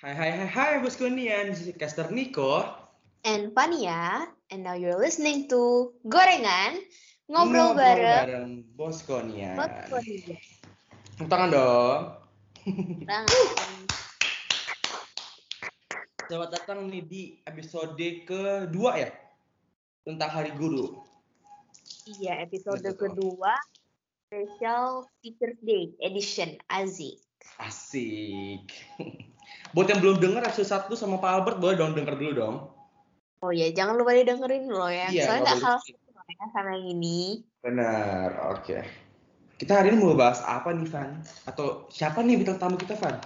Hai hai hai hai bosku Nian, this is Caster Nico. and Pania, and now you're listening to Gorengan Ngobrol, bareng bareng bosku Nian. Podcast. Tepuk Tangan dong. Tangan. Selamat datang nih di episode kedua ya tentang Hari Guru. Iya, episode Betul. kedua Special Teachers Day Edition Azik. Asik. Buat yang belum dengar episode 1 sama Pak Albert boleh dong denger dulu dong. Oh ya, jangan lupa didengerin loh ya. Iya, Soalnya nggak nggak hal ya sama yang ini. Benar, oke. Kita hari ini mau bahas apa nih, Van? Atau siapa nih bintang tamu kita, Van?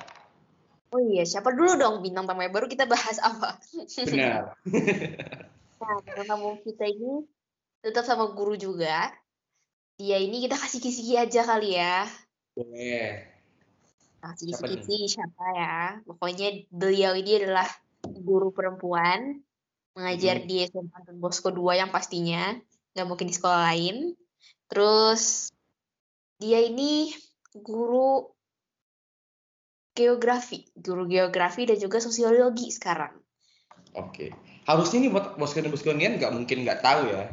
Oh iya, siapa dulu dong bintang tamu baru kita bahas apa? Benar. Nah, bintang tamu kita ini tetap sama guru juga. Dia ini kita kasih kisi-kisi aja kali ya. Boleh. Siapa nih? kisi-kisi siapa ya. Pokoknya beliau ini adalah guru perempuan. Mengajar Mhm. di SMA Don Bosco 2 yang pastinya. Nggak mungkin di sekolah lain. Terus dia ini guru geografi. Guru geografi dan juga sosiologi sekarang. Oke. Harusnya nih buat bosku boskonian nggak mungkin nggak tahu ya.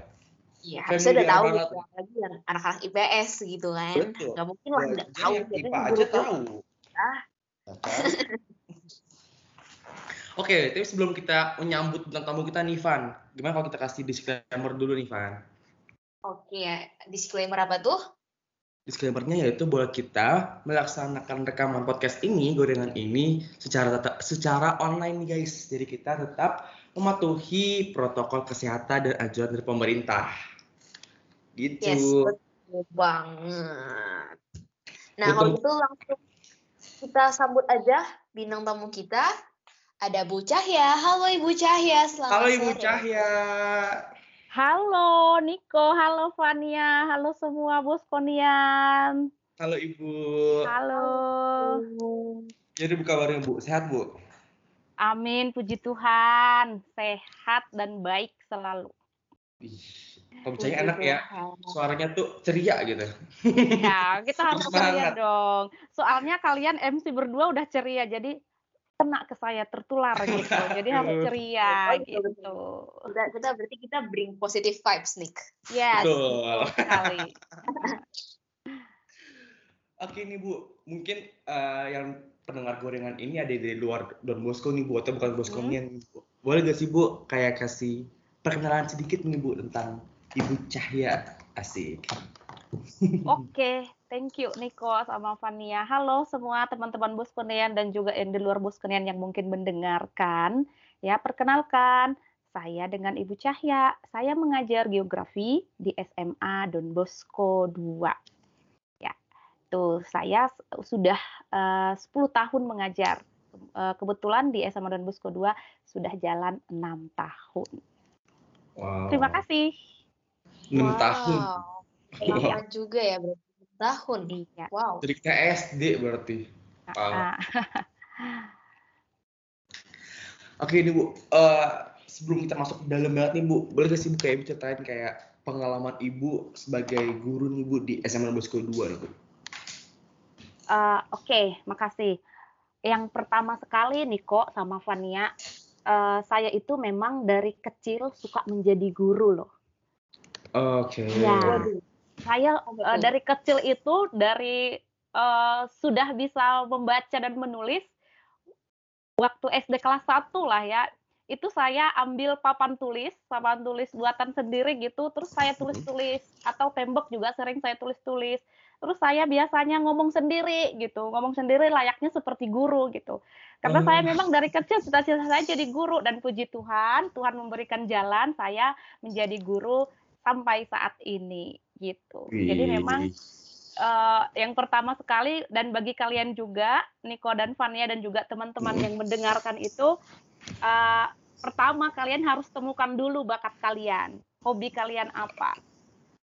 Iya, harusnya udah tahu gitu. Apalagi yang anak-anak IPS gitu kan. Betul. Nggak mungkin lah nggak Belajar tahu. yang Biasanya IPA aja tahu. Oke, tapi sebelum kita menyambut bintang tamu kita nih, Van, gimana kalau kita kasih disclaimer dulu nih, Van? Oke, disclaimer apa tuh? Disclaimernya yaitu bahwa kita melaksanakan rekaman podcast ini, gorengan ini secara tetap, secara online nih guys. Jadi kita tetap mematuhi protokol kesehatan dan anjuran dari pemerintah. Gitu. Yes, betul banget. Nah, Betul. kalau gitu langsung kita sambut aja bintang tamu kita. Ada Bu Cahya. Halo Ibu Cahya, selamat Halo Ibu sore. Cahya. Halo Niko, halo Fania, halo semua Boskonian. Halo Ibu. Halo. Jadi bu kabarnya Bu? Sehat Bu? Amin, puji Tuhan. Sehat dan baik selalu. Ih, Kalau Puji Cahya enak ya. Tuhan. Suaranya tuh ceria gitu. Ya, kita harus ceria dong. Soalnya kalian MC berdua udah ceria, jadi kena ke saya, tertular gitu. Jadi harus ceria Oh, gitu. Kita, kita berarti kita bring positive vibes, Nick. Yes, Betul. sekali. Oke nih Bu, mungkin eh, yang pendengar gorengan ini ada di luar Don Bosco nih Bu, atau bukan Bosco Hmm. nih Bu. Boleh gak sih Bu, kayak kasih perkenalan sedikit nih Bu tentang Ibu Cahya Asik. Oke, thank you Niko sama Fania. Halo semua teman-teman Boskonian dan juga yang di luar Boskonian yang mungkin mendengarkan. Ya, perkenalkan, saya dengan Ibu Cahya. Saya mengajar geografi di SMA Don Bosco 2. Ya, tuh saya sudah eh, 10 tahun mengajar. Eh, kebetulan di SMA Don Bosco 2 sudah jalan 6 tahun. Wow. Terima kasih. 6 tahun. Lama juga ya berarti enam tahun. Iya. Wow. Dari SD berarti. Wow. Ah, Oke nih Bu, eh, sebelum kita masuk ke dalam banget nih Bu, boleh gak sih Bu kayak ceritain kayak pengalaman Ibu sebagai guru nih Bu di SMA Bosco 2 nih Bu? Eh, Oke, makasih. Yang pertama sekali Niko sama Fania, eh, saya itu memang dari kecil suka menjadi guru loh. Oke. Ya. Waduh. Saya eh, Betul. dari kecil itu dari eh, sudah bisa membaca dan menulis waktu SD kelas 1 lah ya. Itu saya ambil papan tulis, papan tulis buatan sendiri gitu, terus saya tulis-tulis atau tembok juga sering saya tulis-tulis. Terus saya biasanya ngomong sendiri gitu, ngomong sendiri layaknya seperti guru gitu. Karena Oh. saya memang dari kecil cita-cita saya jadi guru dan puji Tuhan, Tuhan memberikan jalan saya menjadi guru sampai saat ini gitu. Jadi memang eh, yang pertama sekali dan bagi kalian juga Niko dan Fania dan juga teman-teman yang mendengarkan itu eh, pertama kalian harus temukan dulu bakat kalian hobi kalian apa.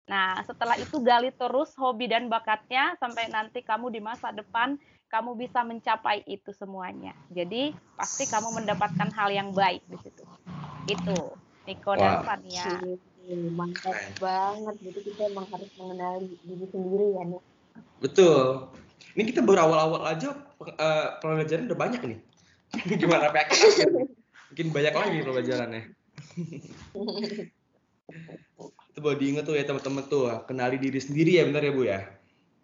Nah setelah itu gali terus hobi dan bakatnya sampai nanti kamu di masa depan kamu bisa mencapai itu semuanya. Jadi pasti kamu mendapatkan hal yang baik di situ. Itu Niko dan. Fania Mantap Keren. banget. Jadi kita emang harus mengenali diri sendiri ya, Nik. Betul. Ini kita baru awal-awal aja eh, pelajaran udah banyak nih. Gimana PKL? Mungkin banyak lagi pelajarannya. itu boleh diingat tuh ya teman-teman tuh, kenali diri sendiri ya benar ya Bu ya?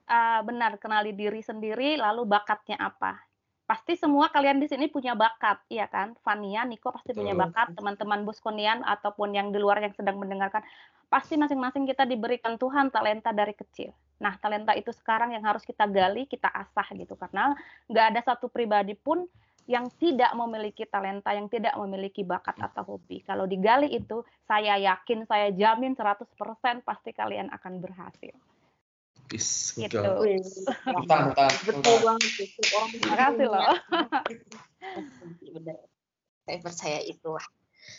Uh, benar, kenali diri sendiri, lalu bakatnya apa. Pasti semua kalian di sini punya bakat, iya kan? Fania, Niko pasti punya bakat, teman-teman Buskonian ataupun yang di luar yang sedang mendengarkan, pasti masing-masing kita diberikan Tuhan talenta dari kecil. Nah, talenta itu sekarang yang harus kita gali, kita asah gitu. Karena nggak ada satu pribadi pun yang tidak memiliki talenta, yang tidak memiliki bakat atau hobi. Kalau digali itu, saya yakin, saya jamin 100% pasti kalian akan berhasil. Is, gitu. Utang, utang, Betul banget. Orang Terima kasih loh. Benar. Saya percaya itu lah.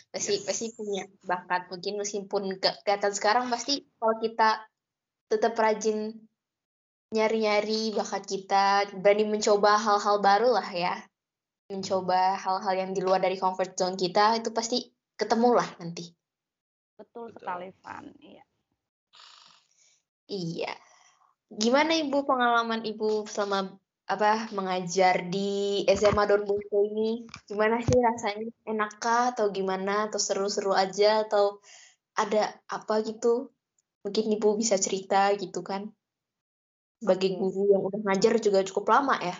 Pasti, yes. pasti punya bakat. Mungkin meskipun gak kelihatan sekarang, pasti kalau kita tetap rajin nyari-nyari bakat kita, berani mencoba hal-hal baru lah ya mencoba hal-hal yang di luar dari comfort zone kita itu pasti ketemu lah nanti. Betul, sekali, Van. Iya. Iya. Gimana Ibu pengalaman Ibu selama apa mengajar di SMA Don Bosco ini? Gimana sih rasanya? Enakkah atau gimana? Atau seru-seru aja atau ada apa gitu? Mungkin Ibu bisa cerita gitu kan? Sebagai guru yang udah ngajar juga cukup lama ya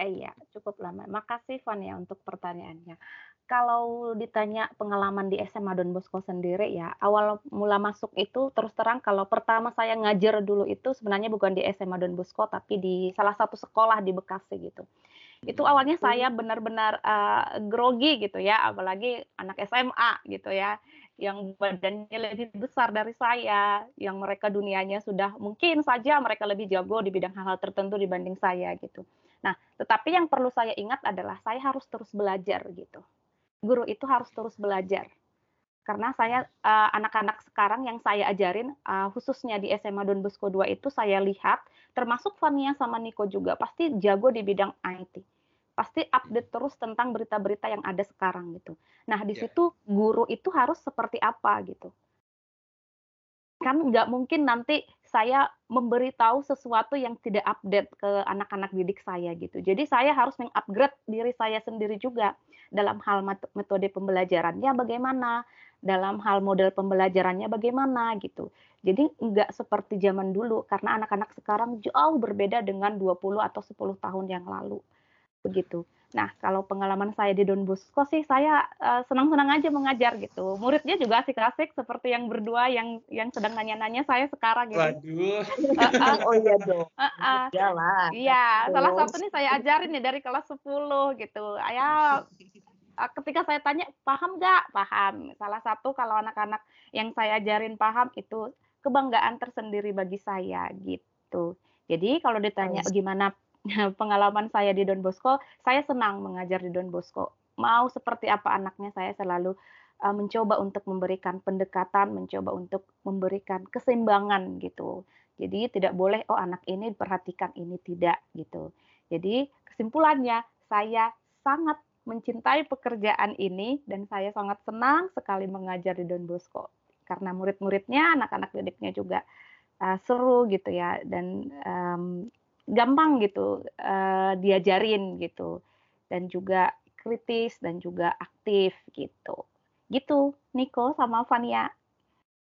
eh, iya, cukup lama. Makasih Van ya untuk pertanyaannya. Kalau ditanya pengalaman di SMA Don Bosco sendiri ya, awal mula masuk itu terus terang kalau pertama saya ngajar dulu itu sebenarnya bukan di SMA Don Bosco tapi di salah satu sekolah di Bekasi gitu. Itu awalnya hmm. saya benar-benar uh, grogi gitu ya, apalagi anak SMA gitu ya yang badannya lebih besar dari saya, yang mereka dunianya sudah mungkin saja mereka lebih jago di bidang hal-hal tertentu dibanding saya gitu. Nah, tetapi yang perlu saya ingat adalah saya harus terus belajar gitu. Guru itu harus terus belajar. Karena saya eh, anak-anak uh, sekarang yang saya ajarin uh, khususnya di SMA Don Bosco 2 itu saya lihat termasuk Fania sama Niko juga pasti jago di bidang IT. Pasti update terus tentang berita-berita yang ada sekarang gitu. Nah, di yeah. situ guru itu harus seperti apa gitu kan nggak mungkin nanti saya memberitahu sesuatu yang tidak update ke anak-anak didik saya gitu. Jadi saya harus mengupgrade diri saya sendiri juga dalam hal metode pembelajarannya bagaimana, dalam hal model pembelajarannya bagaimana gitu. Jadi nggak seperti zaman dulu karena anak-anak sekarang jauh berbeda dengan 20 atau 10 tahun yang lalu. Begitu. Nah, kalau pengalaman saya di Don Bosco sih saya uh, senang-senang aja mengajar gitu. Muridnya juga asik-asik seperti yang berdua yang yang sedang nanya-nanya saya sekarang gitu. Waduh. Uh, uh, oh iya dong. Uh, uh. Iya, salah satu nih saya ajarin nih dari kelas 10 gitu. Ayah ketika saya tanya paham nggak paham salah satu kalau anak-anak yang saya ajarin paham itu kebanggaan tersendiri bagi saya gitu jadi kalau ditanya gimana pengalaman saya di Don Bosco, saya senang mengajar di Don Bosco. Mau seperti apa anaknya, saya selalu uh, mencoba untuk memberikan pendekatan, mencoba untuk memberikan keseimbangan gitu. Jadi tidak boleh oh anak ini perhatikan ini tidak gitu. Jadi kesimpulannya saya sangat mencintai pekerjaan ini dan saya sangat senang sekali mengajar di Don Bosco karena murid-muridnya, anak-anak didiknya juga uh, seru gitu ya dan um, gampang gitu uh, diajarin gitu dan juga kritis dan juga aktif gitu gitu Niko sama Fania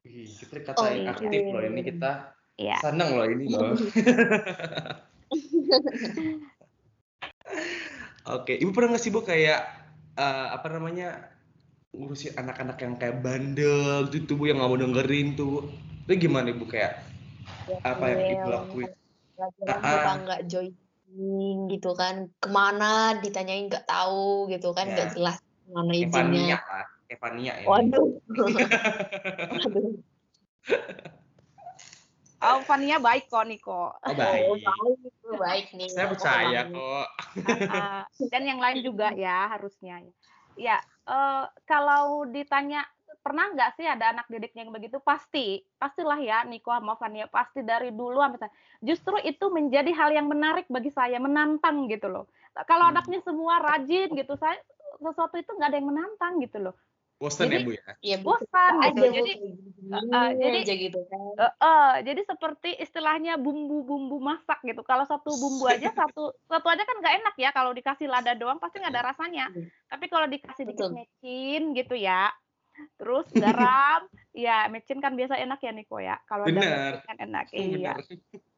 kita kata oh, iya. aktif loh ini kita ya. seneng loh ini loh Oke, ibu pernah nggak sih bu kayak uh, apa namanya ngurusin anak-anak yang kayak bandel gitu bu yang nggak mau dengerin tuh, itu gimana ibu kayak ya, apa yang ibu lakuin? Pelajaran uh, suka nggak joining gitu kan ke mana ditanyain nggak tahu gitu kan nggak yeah. jelas mana izinnya Evania ya waduh waduh Oh, Fania baik kok, Niko. Oh, baik. Oh, baik, baik nih. Saya percaya kok. Uh, dan yang lain juga ya, harusnya. Ya, uh, kalau ditanya pernah nggak sih ada anak didiknya yang begitu? Pasti, pastilah ya Niko sama Fania, pasti dari dulu sampai Justru itu menjadi hal yang menarik bagi saya, menantang gitu loh. Kalau hmm. anaknya semua rajin gitu, saya sesuatu itu nggak ada yang menantang gitu loh. Bosan Jadi- ya Bu ya? Iya, bosan aja gitu. Jadi uh, uh, jadi- aja gitu kan. Eh, eh, jadi seperti istilahnya bumbu-bumbu masak gitu. Kalau satu bumbu aja satu satu aja kan nggak enak ya. Kalau dikasih lada doang pasti nggak ada rasanya. Iya. Tapi kalau dikasih dikit mecin gitu ya. Terus garam, ya mecin kan biasa enak ya Niko ya. Kalau ada mecin kan enak. Iya.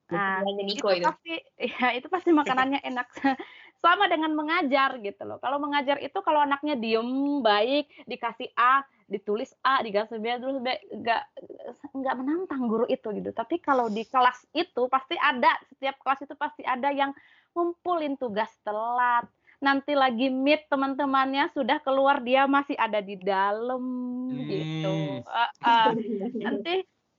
Nah, Niko itu itu. pasti ya itu pasti makanannya enak sama dengan mengajar gitu loh kalau mengajar itu kalau anaknya diem baik dikasih A ditulis A dikasih B terus B nggak nggak menantang guru itu gitu tapi kalau di kelas itu pasti ada setiap kelas itu pasti ada yang ngumpulin tugas telat nanti lagi meet teman-temannya sudah keluar dia masih ada di dalam gitu Hmm. Eh, eh, nanti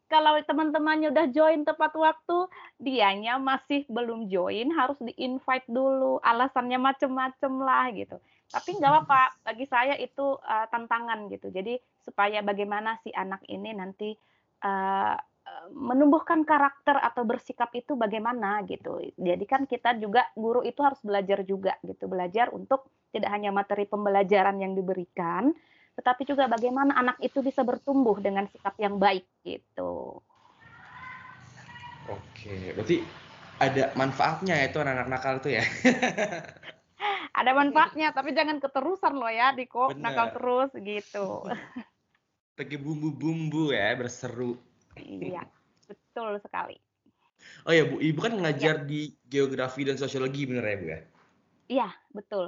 kalau teman-temannya udah join tepat waktu, dianya masih belum join, harus di-invite dulu. Alasannya macem-macem lah gitu. Tapi nggak apa-apa, bagi saya itu uh, tantangan gitu. Jadi supaya bagaimana si anak ini nanti uh, uh, menumbuhkan karakter atau bersikap itu bagaimana gitu. Jadi kan kita juga guru itu harus belajar juga gitu, belajar untuk tidak hanya materi pembelajaran yang diberikan, tetapi juga bagaimana anak itu bisa bertumbuh dengan sikap yang baik gitu. Oke, berarti ada manfaatnya ya itu anak-anak nakal itu ya? Ada manfaatnya, tapi jangan keterusan loh ya, Diko. Bener. Nakal terus gitu. Pakai bumbu-bumbu ya, berseru. Iya, betul sekali. Oh ya Bu, Ibu kan ngajar di geografi dan sosiologi bener ya Bu ya? Iya, betul.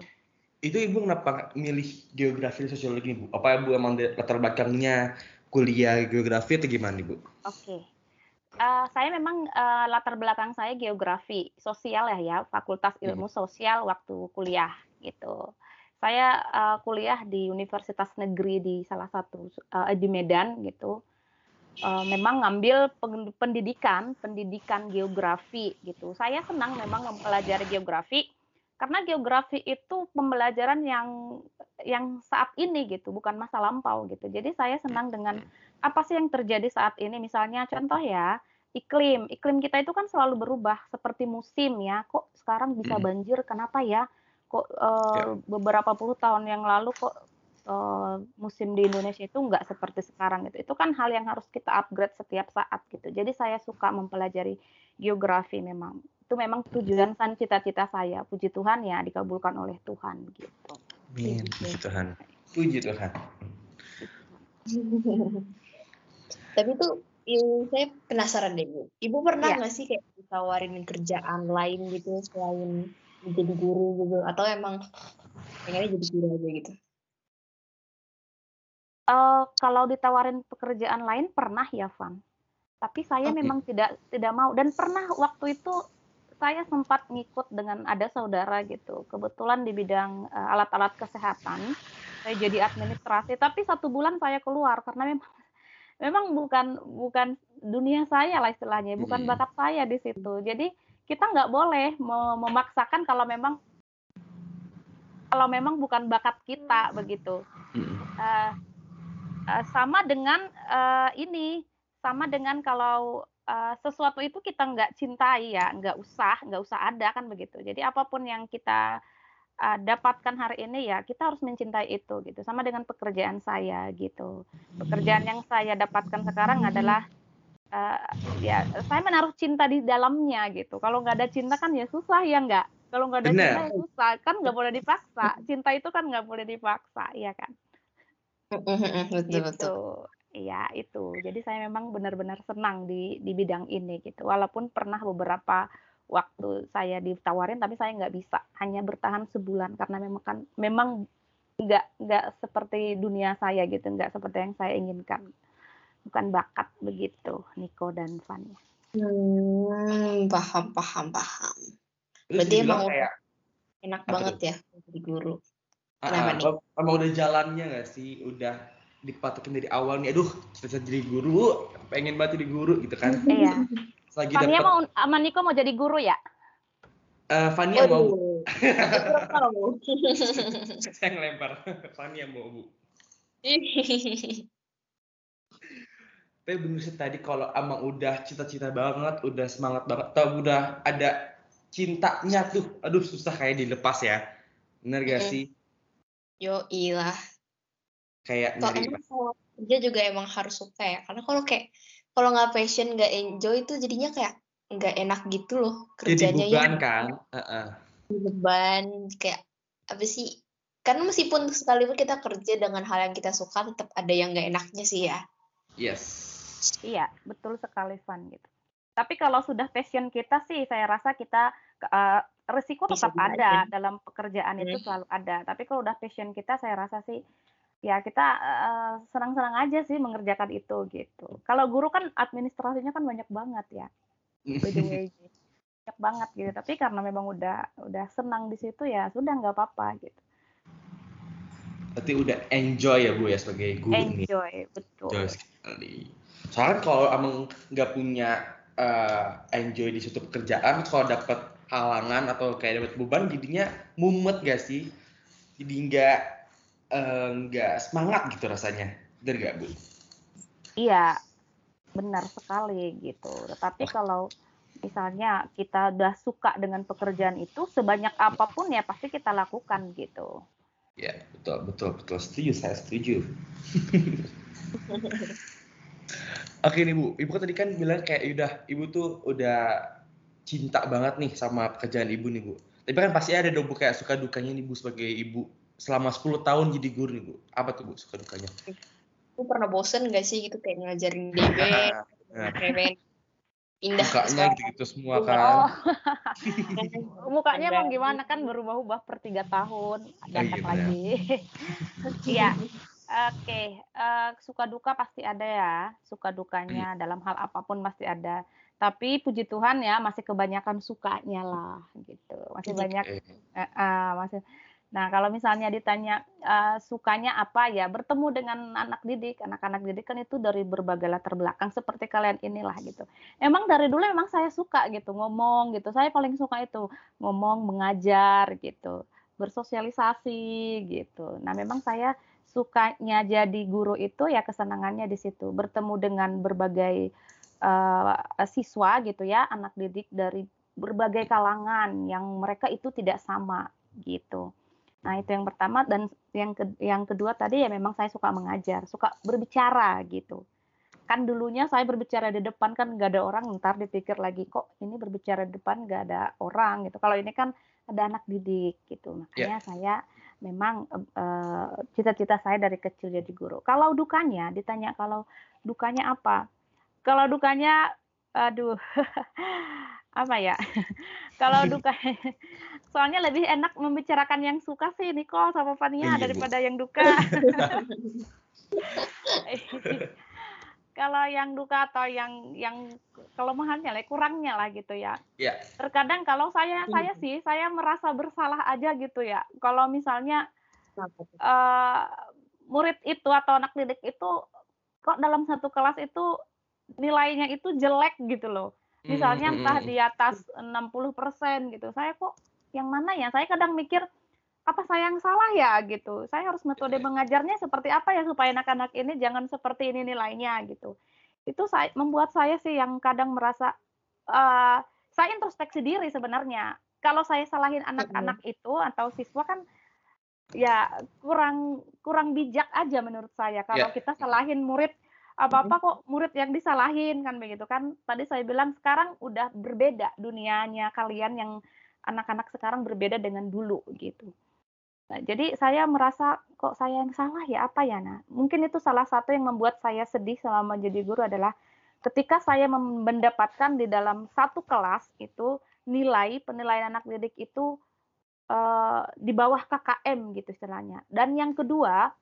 Itu Ibu kenapa milih geografi dan sosiologi Bu? Apa Bu emang latar belakangnya kuliah geografi atau gimana nih Bu? Oke. Eh, saya memang eh, latar belakang saya geografi sosial ya ya, Fakultas Ilmu Sosial waktu kuliah gitu. Saya eh, kuliah di Universitas Negeri di salah satu eh, di Medan gitu. Eh, memang ngambil pendidikan, pendidikan geografi gitu. Saya senang memang mempelajari geografi karena geografi itu pembelajaran yang yang saat ini gitu, bukan masa lampau gitu. Jadi saya senang dengan apa sih yang terjadi saat ini? Misalnya contoh ya, iklim. Iklim kita itu kan selalu berubah seperti musim ya. Kok sekarang bisa Hmm. banjir? Kenapa ya? Kok Ya. beberapa puluh tahun yang lalu kok eh, musim di Indonesia itu nggak seperti sekarang gitu. Itu kan hal yang harus kita upgrade setiap saat gitu. Jadi saya suka mempelajari geografi memang. Itu memang tujuan dan cita-cita saya. Puji Tuhan ya dikabulkan oleh Tuhan gitu. Amin, puji Tuhan. Puji Tuhan. Tapi tuh yang saya penasaran deh Bu. Ibu pernah Iya. nggak sih kayak ditawarin kerjaan lain gitu selain menjadi guru gitu atau emang pengennya jadi guru aja gitu? Eh, kalau ditawarin pekerjaan lain pernah ya, Van. Tapi saya Oke. memang tidak tidak mau dan pernah waktu itu saya sempat ngikut dengan ada saudara gitu. Kebetulan di bidang eh, alat-alat kesehatan. Saya jadi administrasi, tapi satu bulan saya keluar karena memang memang bukan bukan dunia saya lah istilahnya, bukan Hmm. bakat saya di situ. Jadi kita nggak boleh me- memaksakan kalau memang kalau memang bukan bakat kita begitu eh, sama dengan eh, ini sama dengan kalau eh, sesuatu itu kita nggak cintai ya nggak usah nggak usah ada kan begitu. Jadi apa pun yang kita eh, dapatkan hari ini ya kita harus mencintai itu gitu. Sama dengan pekerjaan saya gitu. Pekerjaan yang saya dapatkan sekarang adalah eh, ya saya menaruh cinta di dalamnya gitu. Kalau nggak ada cinta kan ya susah ya nggak? Kalau nggak ada Benar. cinta ya susah kan nggak boleh dipaksa. Cinta itu kan nggak boleh dipaksa ya kan betul betul. gitu. Iya, itu. Jadi saya memang benar-benar senang di di bidang ini gitu. Walaupun pernah beberapa waktu saya ditawarin tapi saya nggak bisa, hanya bertahan sebulan karena memang kan memang nggak nggak seperti dunia saya gitu, nggak seperti yang saya inginkan. Bukan bakat begitu, Niko dan Fania. Hmm, paham paham paham. Terus Berarti emang- kayak Enak Apa banget ya jadi guru. Ah, Kenapa ah, nih? emang- udah jalannya nggak sih? Udah dipatokin dari awal nih, aduh cita-cita jadi guru, pengen banget jadi guru gitu kan. Iya. Lagi Fania dapet, mau sama Niko mau jadi guru ya? eh, Fania mau, saya ngelempar, Fania mau bu. Tapi bener sih tadi kalau emang udah cita-cita banget, udah semangat banget, atau udah ada cintanya tuh, aduh susah kayak dilepas ya. Bener gak sih? Yo ilah. kayak Kalau nyari emang kalau kerja juga emang harus suka ya. Karena kalau kayak kalau nggak passion, nggak enjoy itu jadinya kayak nggak enak gitu loh jadi kerjanya beban ya. kan Heeh. Beban kayak apa sih? Karena meskipun sekalipun kita kerja dengan hal yang kita suka, tetap ada yang nggak enaknya sih ya. yes Iya, betul sekali Van gitu. Tapi kalau sudah passion kita sih, saya rasa kita eh, risiko Bisa tetap ada dalam pekerjaan itu Hmm. selalu ada. Tapi kalau udah passion kita, saya rasa sih ya kita eh, senang-senang aja sih mengerjakan itu gitu. Kalau guru kan administrasinya kan banyak banget ya, banyak banget gitu. Tapi karena memang udah udah senang di situ ya sudah nggak apa-apa gitu. berarti udah enjoy ya bu ya sebagai guru nih Enjoy, betul. enjoy sekali soalnya kalau emang nggak punya eh, enjoy di suatu pekerjaan kalau dapat halangan atau kayak dapat beban jadinya mumet gak sih jadi nggak eh, nggak semangat gitu rasanya bener gak bu Iya, benar sekali gitu. Tetapi kalau misalnya kita udah suka dengan pekerjaan itu, sebanyak apa pun ya pasti kita lakukan gitu. Ya, betul, betul, betul. Setuju, saya setuju. Oke nih Bu, Ibu kan tadi kan bilang kayak udah, Ibu tuh udah cinta banget nih sama pekerjaan Ibu nih Bu. Tapi kan pasti ada dong Bu kayak suka dukanya nih Bu sebagai Ibu selama 10 tahun jadi guru nih Bu. Apa tuh Bu suka dukanya? Aku pernah bosen gak sih gitu kayak ngajarin DB, Nah, ngajarin pindah ke mukanya sekolah. gitu-gitu semua Oh, kan. mukanya emang gimana kan berubah-ubah per tiga tahun, Oh, datang iya, lagi. Iya, oke. eh, suka duka pasti ada ya, suka dukanya dalam hal apa pun pasti ada. Tapi puji Tuhan ya masih kebanyakan sukanya lah gitu. Masih banyak. Eh, eh, masih. Nah, kalau misalnya ditanya eh, sukanya apa ya, bertemu dengan anak didik, anak-anak didik kan itu dari berbagai latar belakang seperti kalian inilah gitu. Emang dari dulu emang saya suka gitu ngomong gitu. Saya paling suka itu ngomong, mengajar gitu, bersosialisasi gitu. Nah, memang saya sukanya jadi guru itu ya kesenangannya di situ, bertemu dengan berbagai eh, siswa gitu ya, anak didik dari berbagai kalangan yang mereka itu tidak sama gitu. Nah, itu yang pertama dan yang ke- yang kedua tadi ya memang saya suka mengajar, suka berbicara gitu. Kan dulunya saya berbicara di depan kan nggak ada orang, ntar dipikir lagi kok ini berbicara di depan nggak ada orang gitu. Kalau ini kan ada anak didik gitu. Makanya saya memang eh, eh, cita-cita saya dari kecil jadi guru. Kalau dukanya ditanya kalau dukanya apa? Kalau dukanya aduh apa ya? Kalau duka soalnya lebih enak membicarakan yang suka sih Niko sama Fania Iya, Bu. daripada yang duka. Kalau yang duka atau yang yang kelemahannya lah, kurangnya lah gitu ya. Ya. Terkadang kalau saya saya sih saya merasa bersalah aja gitu ya. Kalau misalnya eh, murid itu atau anak didik itu kok dalam satu kelas itu nilainya itu jelek gitu loh. Misalnya Hmm, entah hmm, di atas 60% gitu. Saya kok yang mana ya? Saya kadang mikir apa saya yang salah ya gitu. Saya harus metode mengajarnya seperti apa ya supaya anak-anak ini jangan seperti ini nilainya gitu. Itu saya membuat saya sih yang kadang merasa eh, saya introspeksi diri sebenarnya. Kalau saya salahin anak-anak itu atau siswa kan ya kurang kurang bijak aja menurut saya kalau Ya. kita salahin murid apa-apa kok murid yang disalahin kan begitu kan. Tadi saya bilang sekarang udah berbeda dunianya kalian yang anak-anak sekarang berbeda dengan dulu gitu. Nah, jadi saya merasa kok saya yang salah ya? Apa ya nah mungkin itu salah satu yang membuat saya sedih selama jadi guru adalah ketika saya mendapatkan di dalam satu kelas itu nilai penilaian anak didik itu eh, di bawah KKM gitu istilahnya. Dan yang kedua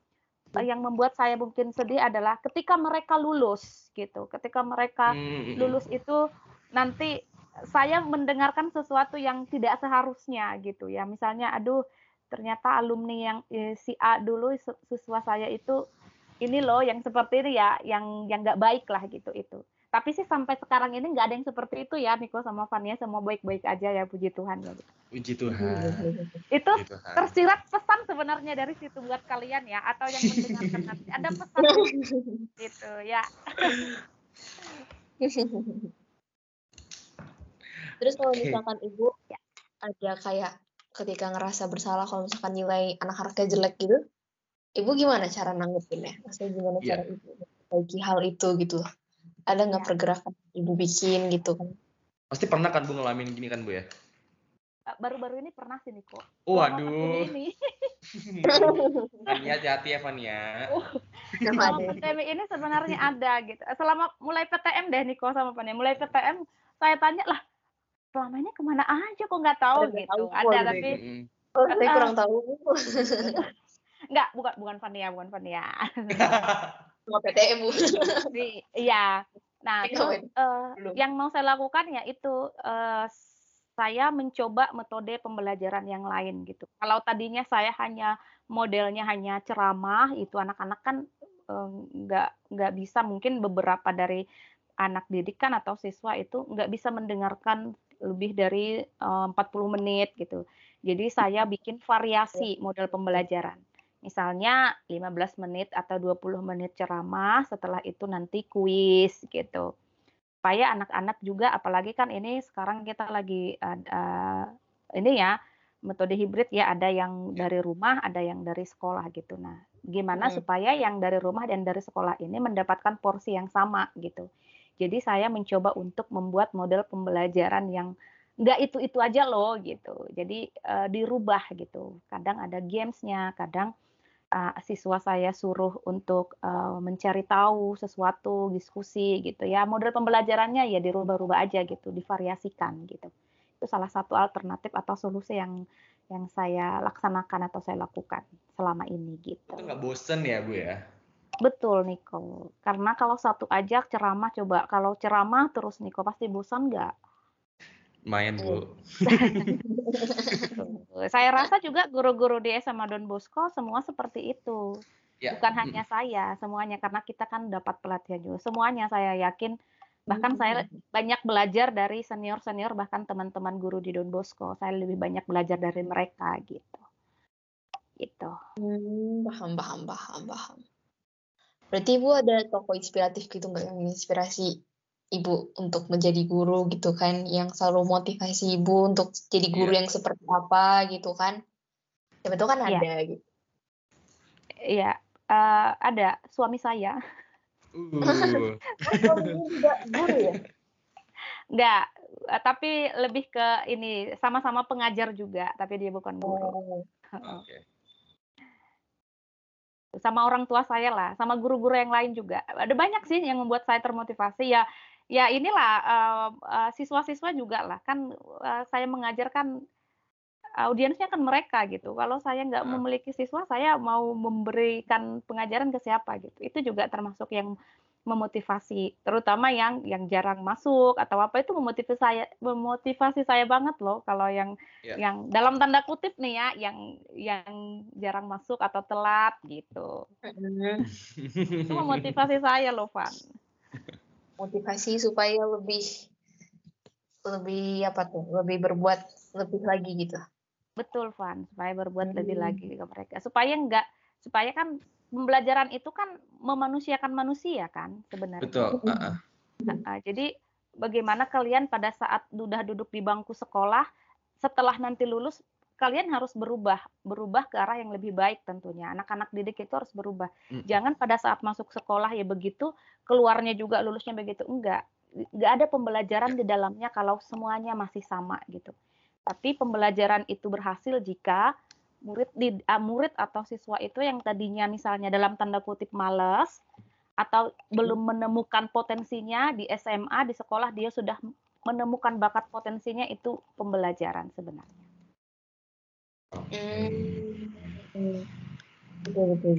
yang membuat saya mungkin sedih adalah ketika mereka lulus gitu. Ketika mereka Hmm, hmm, hmm. lulus itu nanti saya mendengarkan sesuatu yang tidak seharusnya gitu ya. Misalnya aduh ternyata alumni yang eh, si A dulu sis- siswa saya itu ini loh yang seperti ini ya yang yang nggak baik lah gitu itu tapi sih sampai sekarang ini nggak ada yang seperti itu ya Niko sama Fania semua baik-baik aja ya puji Tuhan ya Puji Tuhan. itu Puji Tuhan. tersirat pesan sebenarnya dari situ buat kalian ya atau yang mendengarkan nanti ada pesan gitu ya Terus kalau misalkan ibu Ya. ada kayak ketika ngerasa bersalah kalau misalkan nilai anak-anaknya jelek gitu, ibu gimana cara nanggepinnya maksudnya gimana Iya. cara ibu bagi hal itu gitu ada nggak Ya. pergerakan ibu bikin gitu kan Pasti pernah kan Bu ngalamin gini kan Bu ya? Eh, Baru-baru ini pernah sih Niko. Oh, waduh. ini. Fania hati-hati ya Fania. Oh. Selama ada. pandemi ini sebenarnya ada gitu. Selama mulai PTM deh Niko sama Fania. Mulai PTM saya tanya lah selama ini ke mana aja kok nggak tahu Nggak gitu. tahu, Ada tapi oh, saya kurang tahu nggak bukan bukan Fania bukan Fania. sama PTM bu Di- Iya. Nah, terus Wen. eh, yang mau saya lakukan ya itu eh, saya mencoba metode pembelajaran yang lain gitu. Kalau tadinya saya hanya modelnya hanya ceramah, itu anak-anak kan eh, nggak nggak bisa mungkin beberapa dari anak didik kan atau siswa itu nggak bisa mendengarkan lebih dari eh, 40 menit gitu. Jadi saya bikin variasi model pembelajaran. Misalnya 15 menit atau 20 menit ceramah, setelah itu nanti kuis gitu. Supaya anak-anak juga apalagi kan ini sekarang kita lagi ada ini ya metode hibrid ya, ada yang dari rumah, ada yang dari sekolah gitu. Nah, gimana Hmm. supaya yang dari rumah dan dari sekolah ini mendapatkan porsi yang sama gitu. Jadi saya mencoba untuk membuat model pembelajaran yang nggak itu-itu aja loh gitu. Jadi eh, dirubah gitu. Kadang ada gamesnya, kadang uh, siswa saya suruh untuk uh, mencari tahu sesuatu, diskusi gitu ya. Model pembelajarannya ya dirubah-rubah aja gitu, divariasikan gitu. Itu salah satu alternatif atau solusi yang yang saya laksanakan atau saya lakukan selama ini gitu. Itu nggak bosen ya Bu ya? Betul Niko. Karena kalau satu aja ceramah coba kalau ceramah terus Niko pasti bosan nggak? Lumayan Bu. Saya rasa juga guru-guru di SMA Don Bosco semua seperti itu. Ya. Bukan hanya saya, semuanya karena kita kan dapat pelatihan juga. Semuanya saya yakin bahkan saya banyak belajar dari senior-senior bahkan teman-teman guru di Don Bosco. Saya lebih banyak belajar dari mereka gitu. Gitu. Hmm, paham, paham, paham, paham. Berarti ibu ada tokoh inspiratif gitu nggak yang inspirasi ibu untuk menjadi guru gitu kan, yang selalu motivasi ibu untuk jadi guru Iya. yang seperti apa gitu kan? Siapa tahu kan Iya. ada gitu. Iya, eh, ada suami saya. Uh. Juga guru ya? Enggak, eh, tapi lebih ke ini sama-sama pengajar juga, tapi dia bukan guru. Oh, Oke. sama orang tua saya lah, sama guru-guru yang lain juga. Ada banyak sih yang membuat saya termotivasi. Ya, ya inilah eh, eh, siswa-siswa juga lah. Kan eh, saya mengajar kan audiensnya kan mereka gitu. Kalau saya nggak Ah. memiliki siswa, saya mau memberikan pengajaran ke siapa gitu. Itu juga termasuk yang memotivasi, terutama yang yang jarang masuk atau apa itu memotivasi saya memotivasi saya banget loh kalau yang Ya. yang dalam tanda kutip nih ya yang yang jarang masuk atau telat gitu hmm. itu memotivasi saya loh Van Motivasi supaya lebih lebih apa tuh? Lebih berbuat lebih lagi gitu. betul Van supaya berbuat lebih Hmm. lagi ke mereka supaya enggak supaya kan pembelajaran itu kan memanusiakan manusia kan sebenarnya Betul. ah. Nah, jadi bagaimana kalian pada saat sudah duduk di bangku sekolah, setelah nanti lulus, kalian harus berubah, berubah ke arah yang lebih baik tentunya. Anak-anak didik itu harus berubah. Mm. Jangan pada saat masuk sekolah ya begitu, keluarnya juga lulusnya begitu. Enggak. Enggak ada pembelajaran di dalamnya kalau semuanya masih sama gitu. Tapi pembelajaran itu berhasil jika murid di, ah, murid atau siswa itu yang tadinya misalnya dalam tanda kutip malas atau belum menemukan potensinya di SMA di sekolah dia sudah menemukan bakat potensinya itu pembelajaran sebenarnya. Hmm. Hmm. Betul, betul.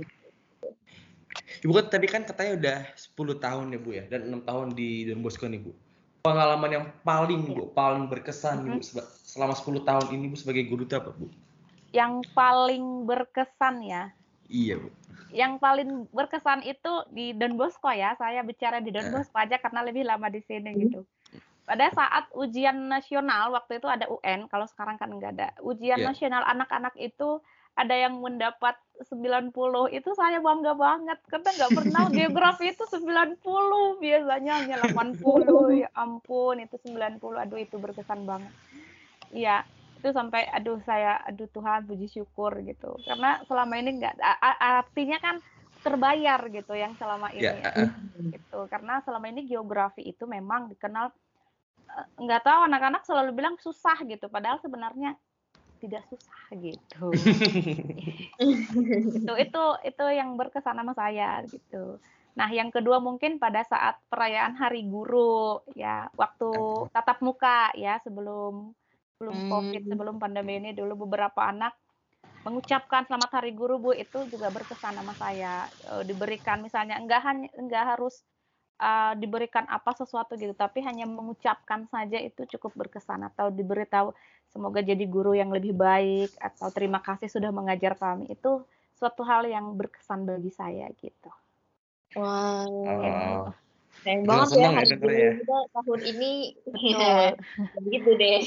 Ibu kan tadi kan katanya udah 10 tahun ya Bu ya dan 6 tahun di Don Bosco nih Bu. Pengalaman yang paling Bu, paling berkesan nih Bu seba- selama 10 tahun ini Bu sebagai guru itu apa Bu? Yang paling berkesan ya, Iya Bu. yang paling berkesan itu di Don Bosco ya. Saya bicara di Don Eh. Bosco aja karena lebih lama di sini gitu. Pada saat ujian nasional waktu itu ada UN, kalau sekarang kan enggak ada. Ujian Iya. nasional anak-anak itu ada yang mendapat 90, itu saya bangga banget karena nggak pernah geografi itu 90, biasanya hanya 80. Ya ampun, itu 90. Aduh itu berkesan banget. Iya, itu sampai aduh saya aduh Tuhan puji syukur gitu karena selama ini nggak artinya kan terbayar gitu yang selama ini yeah. gitu karena selama ini geografi itu memang dikenal nggak tahu anak-anak selalu bilang susah gitu padahal sebenarnya tidak susah gitu. Itu itu itu yang berkesan sama saya gitu. Nah yang kedua mungkin pada saat perayaan hari guru ya waktu tatap muka ya sebelum sebelum hmm. covid sebelum pandemi ini dulu beberapa anak mengucapkan selamat hari guru bu itu juga berkesan sama saya. E, diberikan misalnya enggak hanya enggak harus uh, diberikan apa sesuatu gitu tapi hanya mengucapkan saja itu cukup berkesan atau diberitahu semoga jadi guru yang lebih baik atau terima kasih sudah mengajar kami itu suatu hal yang berkesan bagi saya gitu. Wow. Oh. Sayang banget ya hari ya. kita tahun ini ya, begitu deh.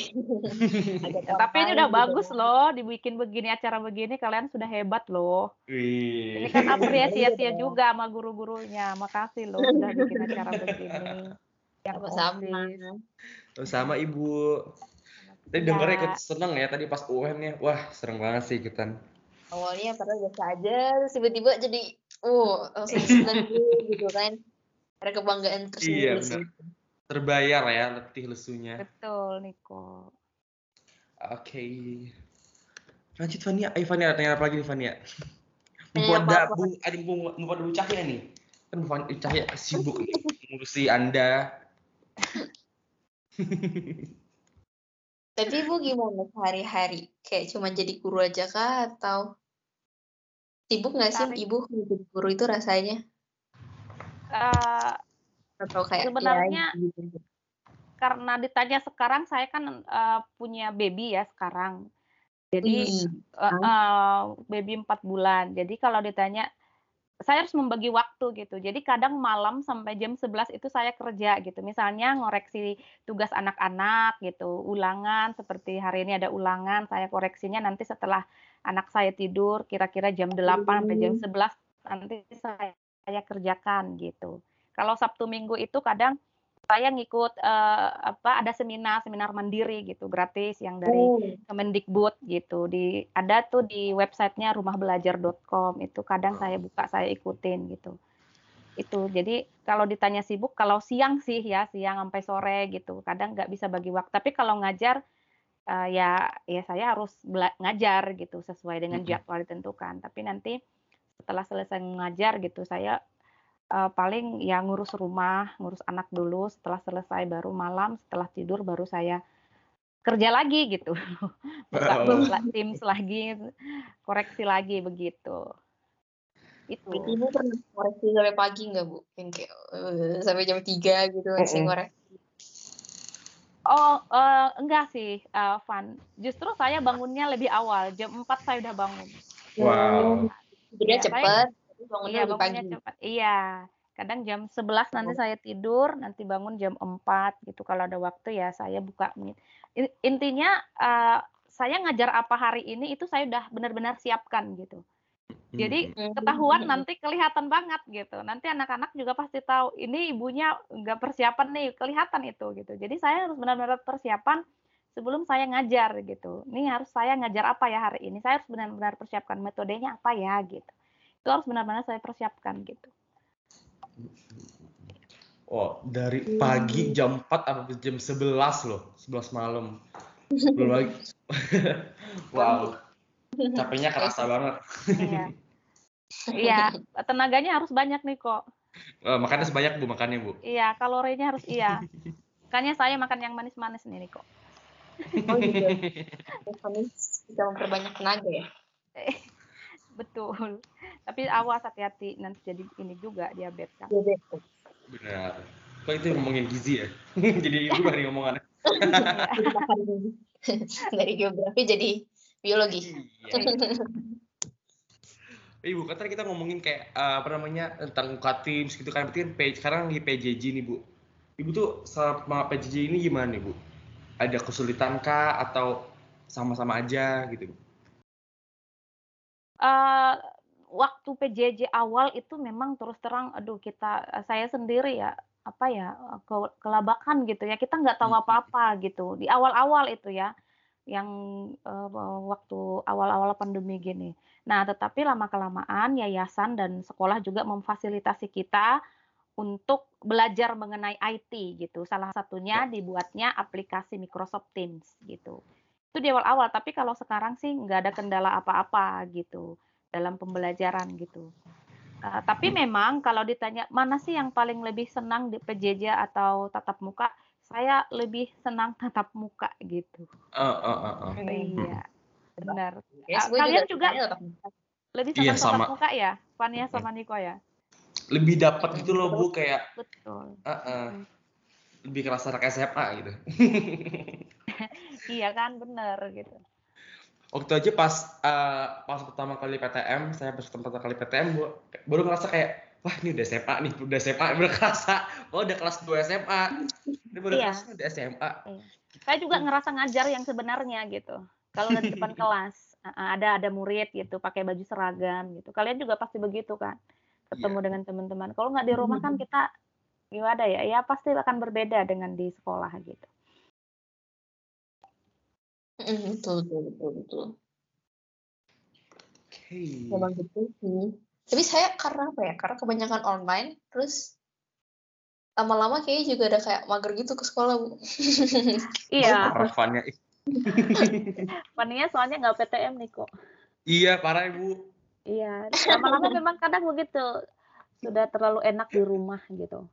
Tapi ini udah gitu bagus loh, dibikin begini acara begini kalian sudah hebat loh. Wih. Ini kan apresiasi ya juga sama guru-gurunya. Makasih loh udah bikin acara begini. Yang sama. Sama Ibu. Tadi ya. dengernya ikut seneng ya tadi pas UN ya. Wah, serem banget sih ikutan. Awalnya karena biasa aja, tiba-tiba jadi uh langsung seneng gitu kan ada kebanggaan tersendiri iya, terbayar ya letih lesunya. Betul Niko. Oke. Okay. lanjut Fania. Ayo Fania tanya apa lagi nih Fania? Buat ada bu ada bu buat bu Cahya nih. Kan bu Cahya sibuk nih ngurusi anda. Tapi ibu gimana sehari-hari? Kayak cuma jadi guru aja kah? Atau sibuk nggak sih ibu jadi guru itu rasanya uh, atau kayak sebenarnya ya, gitu. karena ditanya sekarang saya kan uh, punya baby ya sekarang jadi uh, uh, baby empat bulan jadi kalau ditanya saya harus membagi waktu gitu. Jadi kadang malam sampai jam 11 itu saya kerja gitu. Misalnya ngoreksi tugas anak-anak gitu, ulangan seperti hari ini ada ulangan, saya koreksinya nanti setelah anak saya tidur kira-kira jam 8 sampai jam 11 nanti saya, saya kerjakan gitu. Kalau Sabtu Minggu itu kadang saya ngikut uh, apa ada seminar seminar mandiri gitu gratis yang dari oh. Kemendikbud gitu. Di ada tuh di websitenya rumahbelajar.com itu kadang saya buka saya ikutin gitu. Itu jadi kalau ditanya sibuk kalau siang sih ya siang sampai sore gitu. Kadang nggak bisa bagi waktu. Tapi kalau ngajar uh, ya ya saya harus ngajar gitu sesuai dengan jadwal ditentukan. Tapi nanti setelah selesai ngajar gitu saya uh, paling ya ngurus rumah, ngurus anak dulu, setelah selesai baru malam, setelah tidur baru saya kerja lagi gitu. Buka oh. Teams lagi, koreksi lagi begitu. Itu. Ibu pernah koreksi sampai pagi nggak Bu? Yang kayak uh, sampai jam 3 gitu masih koreksi. Oh, uh, enggak sih, uh, Van. Justru saya bangunnya lebih awal, jam 4 saya udah bangun. Wow. Jadi ya, cepat. Bangunnya iya, bangunnya pagi. cepat. Iya. Kadang jam 11 nanti oh. saya tidur, nanti bangun jam 4 gitu. Kalau ada waktu ya saya buka. Intinya uh, saya ngajar apa hari ini itu saya udah benar-benar siapkan gitu. Jadi ketahuan nanti kelihatan banget gitu. Nanti anak-anak juga pasti tahu ini ibunya nggak persiapan nih, kelihatan itu gitu. Jadi saya harus benar-benar persiapan sebelum saya ngajar gitu. Ini harus saya ngajar apa ya hari ini. Saya harus benar-benar persiapkan metodenya apa ya gitu itu harus benar-benar saya persiapkan gitu. Oh, dari pagi hmm. jam 4 sampai jam 11 loh, 11 malam. Belum lagi. wow. Capeknya kerasa banget. Iya. Iya, tenaganya harus banyak nih kok. Oh, makannya sebanyak Bu makannya Bu. Iya, kalorinya harus iya. Makanya saya makan yang manis-manis nih kok. Oh gitu. Manis bisa memperbanyak tenaga ya. Betul. Tapi awas hati-hati nanti jadi ini juga diabetes kan. Benar. Kok itu ngomongin gizi ya? jadi ibu dari ngomongan. dari geografi jadi biologi. Iya. Ibu, kan kita ngomongin kayak uh, apa namanya tentang UKT gitu kan, berarti kan sekarang lagi PJJ nih Bu. Ibu tuh sama PJJ ini gimana nih Bu? Ada kesulitan kah atau sama-sama aja gitu? Uh, waktu PJJ awal itu memang terus terang, aduh kita saya sendiri ya apa ya ke, kelabakan gitu ya kita nggak tahu hmm. apa-apa gitu di awal-awal itu ya yang uh, waktu awal-awal pandemi gini. Nah, tetapi lama-kelamaan yayasan dan sekolah juga memfasilitasi kita untuk belajar mengenai IT gitu. Salah satunya ya. dibuatnya aplikasi Microsoft Teams gitu. Itu di awal-awal, tapi kalau sekarang sih nggak ada kendala apa-apa gitu dalam pembelajaran gitu. Uh, tapi hmm. memang kalau ditanya mana sih yang paling lebih senang di PJJ atau tatap muka, saya lebih senang tatap muka gitu. Uh, uh, uh, uh. Iya, benar. Ya, uh, kalian juga, juga lebih senang iya, tatap muka ya, Fania sama Niko ya? Lebih dapat gitu loh bu kayak betul. Uh -uh. lebih kerasa anak SMA gitu. Iya kan bener gitu. Waktu aja pas uh, pas pertama kali PTM saya pas pertama kali PTM bu, baru ngerasa kayak wah ini udah SMA nih udah SMA baru kerasa oh udah kelas 2 SMA ini baru iya. kerasa udah SMA iya. saya juga ngerasa ngajar yang sebenarnya gitu. Kalau di depan kelas ada ada murid gitu pakai baju seragam gitu. Kalian juga pasti begitu kan ketemu yeah. dengan teman-teman. Kalau nggak di rumah kan kita gimana ya? Ya pasti akan berbeda dengan di sekolah gitu. Betul, betul, betul, betul. Oke. Okay. Memang gitu sih. Tapi saya karena apa ya? Karena kebanyakan online, terus lama-lama kayaknya juga ada kayak mager gitu ke sekolah, Bu. iya. Oh. Fannya soalnya nggak PTM nih kok. Iya, parah Ibu. Iya, lama-lama memang kadang begitu. Sudah terlalu enak di rumah gitu.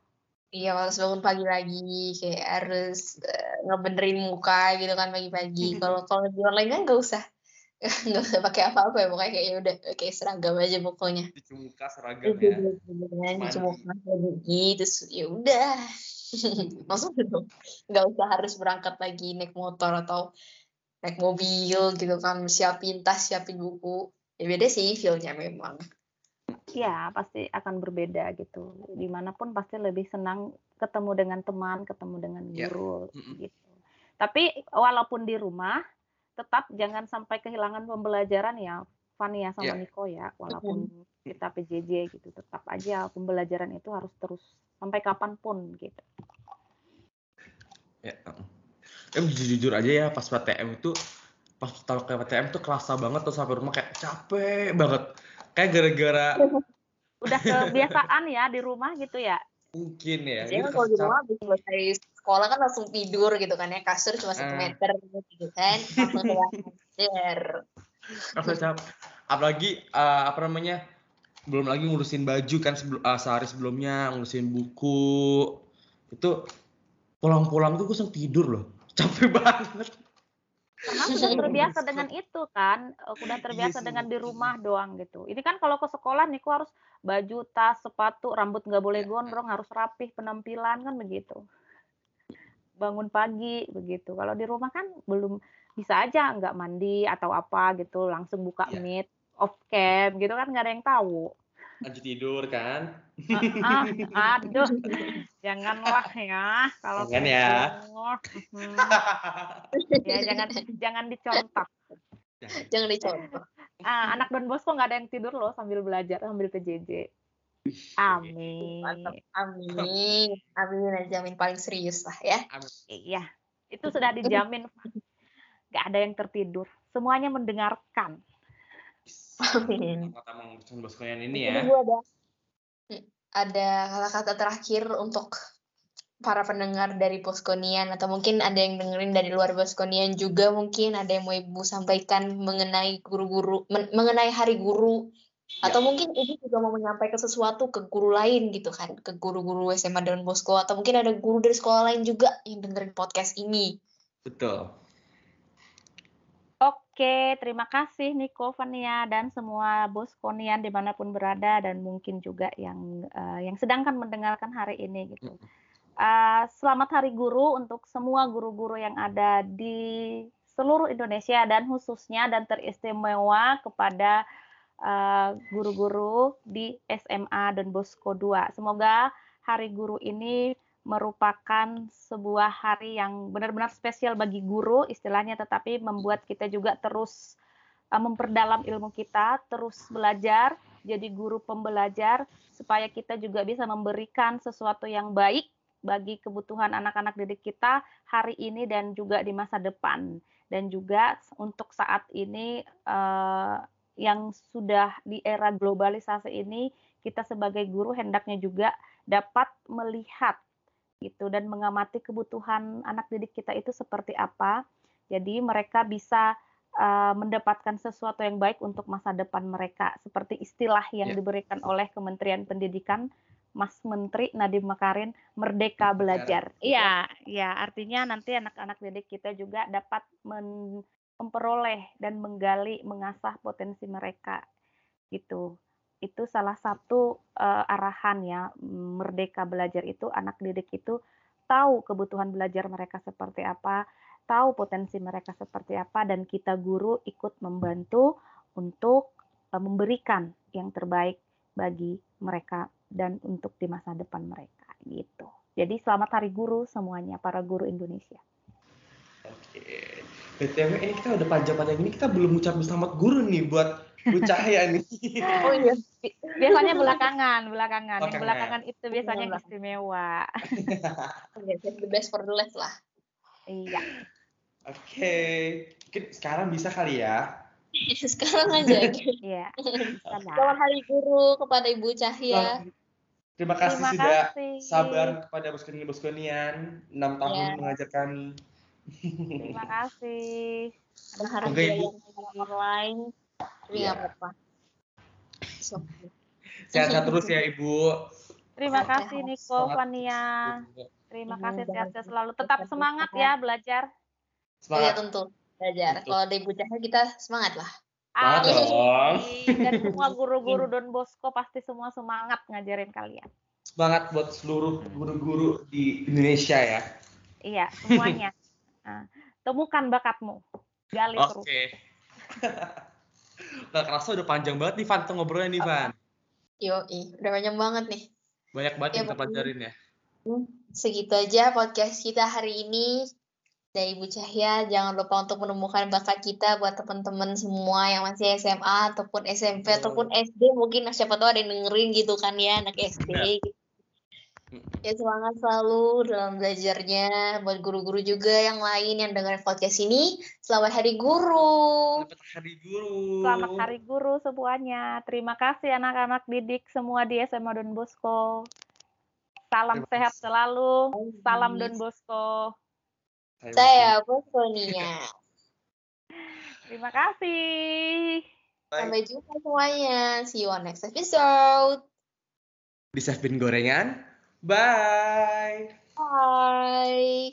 Iya, harus bangun pagi lagi, kayak harus uh, ngebenerin muka gitu kan pagi-pagi. Kalau kalau di online kan nggak usah nggak usah pakai apa-apa ya pokoknya kayak ya udah kayak seragam aja pokoknya cuci muka seragam ya cuci muka gitu terus ya udah maksudnya dong nggak usah harus berangkat lagi naik motor atau naik mobil gitu kan siapin tas siapin buku ya beda sih feelnya memang. Ya pasti akan berbeda gitu. Di mana pun pasti lebih senang ketemu dengan teman ketemu dengan ya. guru yeah. gitu. Tapi walaupun di rumah tetap jangan sampai kehilangan pembelajaran ya Fania sama yeah. Niko ya. Walaupun kita PJJ gitu tetap aja pembelajaran itu harus terus sampai kapan pun gitu. Ya em jujur aja ya pas PTM itu pas taruh ke PTM tuh kerasa banget tuh sampai rumah kayak capek banget. Kayak gara-gara udah kebiasaan ya di rumah gitu ya? Mungkin ya jadi kan kalau di rumah habis selesai sekolah kan langsung tidur gitu kan ya kasur cuma satu uh. meter gitu kan langsung kayak Rasa capek apalagi uh, apa namanya belum lagi ngurusin baju kan sebelum uh, sehari sebelumnya ngurusin buku. Itu pulang-pulang tuh gue langsung tidur loh capek banget karena sudah terbiasa dengan itu kan eh, udah iya terbiasa dengan di rumah doang gitu. Ini kan kalau ke sekolah nih harus baju tas sepatu rambut nggak boleh iya. gondrong harus rapih penampilan kan begitu. Bangun pagi begitu. Kalau di rumah kan belum bisa aja nggak mandi atau apa gitu langsung buka yeah. meet off cam gitu kan nggak ada yang tahu lanjut tidur kan ah, ah, aduh janganlah ya kalau jangan ya ya jangan jangan dicontoh jangan dicontoh ah, anak Don Bosco nggak ada yang tidur loh sambil belajar sambil PJJ Amin. Amin. Amin. Jamin paling serius lah ya. Iya. Itu sudah dijamin. Gak ada yang tertidur. Semuanya mendengarkan. Amin. Kata ini ya. ada ada kata-kata terakhir untuk para pendengar dari Poskonian atau mungkin ada yang dengerin dari luar Poskonian juga mungkin ada yang mau Ibu sampaikan mengenai guru-guru men mengenai hari guru ya. atau mungkin Ibu juga mau menyampaikan sesuatu ke guru lain gitu kan ke guru-guru SMA dan Bosco atau mungkin ada guru dari sekolah lain juga yang dengerin podcast ini. Betul. Oke, terima kasih Niko, Vania, dan semua bos Konian di mana pun berada dan mungkin juga yang uh, yang sedangkan mendengarkan hari ini gitu. Uh, selamat Hari Guru untuk semua guru-guru yang ada di seluruh Indonesia dan khususnya dan teristimewa kepada uh, guru-guru di SMA dan Bosco 2. Semoga Hari Guru ini merupakan sebuah hari yang benar-benar spesial bagi guru istilahnya tetapi membuat kita juga terus uh, memperdalam ilmu kita, terus belajar jadi guru pembelajar supaya kita juga bisa memberikan sesuatu yang baik bagi kebutuhan anak-anak didik kita hari ini dan juga di masa depan. dan juga untuk saat ini uh, yang sudah di era globalisasi ini kita sebagai guru hendaknya juga dapat melihat gitu dan mengamati kebutuhan anak didik kita itu seperti apa. Jadi mereka bisa uh, mendapatkan sesuatu yang baik untuk masa depan mereka seperti istilah yang yeah. diberikan oleh Kementerian Pendidikan Mas Menteri Nadiem Makarin Merdeka Belajar. Iya, ya artinya nanti anak-anak didik kita juga dapat men memperoleh dan menggali mengasah potensi mereka gitu itu salah satu uh, arahan ya merdeka belajar itu anak didik itu tahu kebutuhan belajar mereka seperti apa, tahu potensi mereka seperti apa dan kita guru ikut membantu untuk uh, memberikan yang terbaik bagi mereka dan untuk di masa depan mereka gitu. Jadi selamat Hari Guru semuanya para guru Indonesia. Oke. BTW ini kita udah panjang-panjang ini kita belum ucapin selamat guru nih buat Bu Cahya nih. Oh iya. Biasanya belakangan, belakangan. Yang belakangan itu biasanya yang istimewa. the best for the last lah. Iya. Oke. Okay. Mungkin sekarang bisa kali ya. sekarang aja. Iya. Selamat Hari Guru kepada Ibu Cahya. Terima kasih Terima sudah kasih. sabar kepada boskonian 6 tahun yeah. mengajar kami. Terima kasih. Berharap Ibu online tapi nggak ya. apa-apa. Sehat-sehat terus ya Ibu. Terima kasih Niko, Fania. Terima kasih sehat-sehat selalu. Tetap semangat ya belajar. Semangat. Iya tentu belajar. Kalau di Ibu Cahaya kita semangat lah. Amin. Dan semua guru-guru Don Bosco pasti semua semangat ngajarin kalian. Semangat buat seluruh guru-guru di Indonesia ya. Iya, semuanya. Nah, temukan bakatmu. Gali okay. terus. Oke. Gak kerasa udah panjang banget nih Van tuh ngobrolnya nih Van. Yo, udah panjang banget nih. Banyak banget ya, yang kita pelajarin ya. Hmm, segitu aja podcast kita hari ini dari Ibu Cahya. Jangan lupa untuk menemukan bakat kita buat teman-teman semua yang masih SMA ataupun SMP oh. ataupun SD mungkin siapa tahu ada yang dengerin gitu kan ya anak SD. Gitu. Ya semangat selalu dalam belajarnya buat guru-guru juga yang lain yang dengerin podcast ini. Selamat Hari Guru. Selamat Hari Guru. Selamat Hari Guru semuanya. Terima kasih anak-anak didik semua di SMA Don Bosco. Salam sehat selalu. Salam Don Bosco. Saya Bosco Nia. Terima kasih. Bye. Sampai jumpa semuanya. See you on next episode. Bisa spin gorengan. Bye. Bye.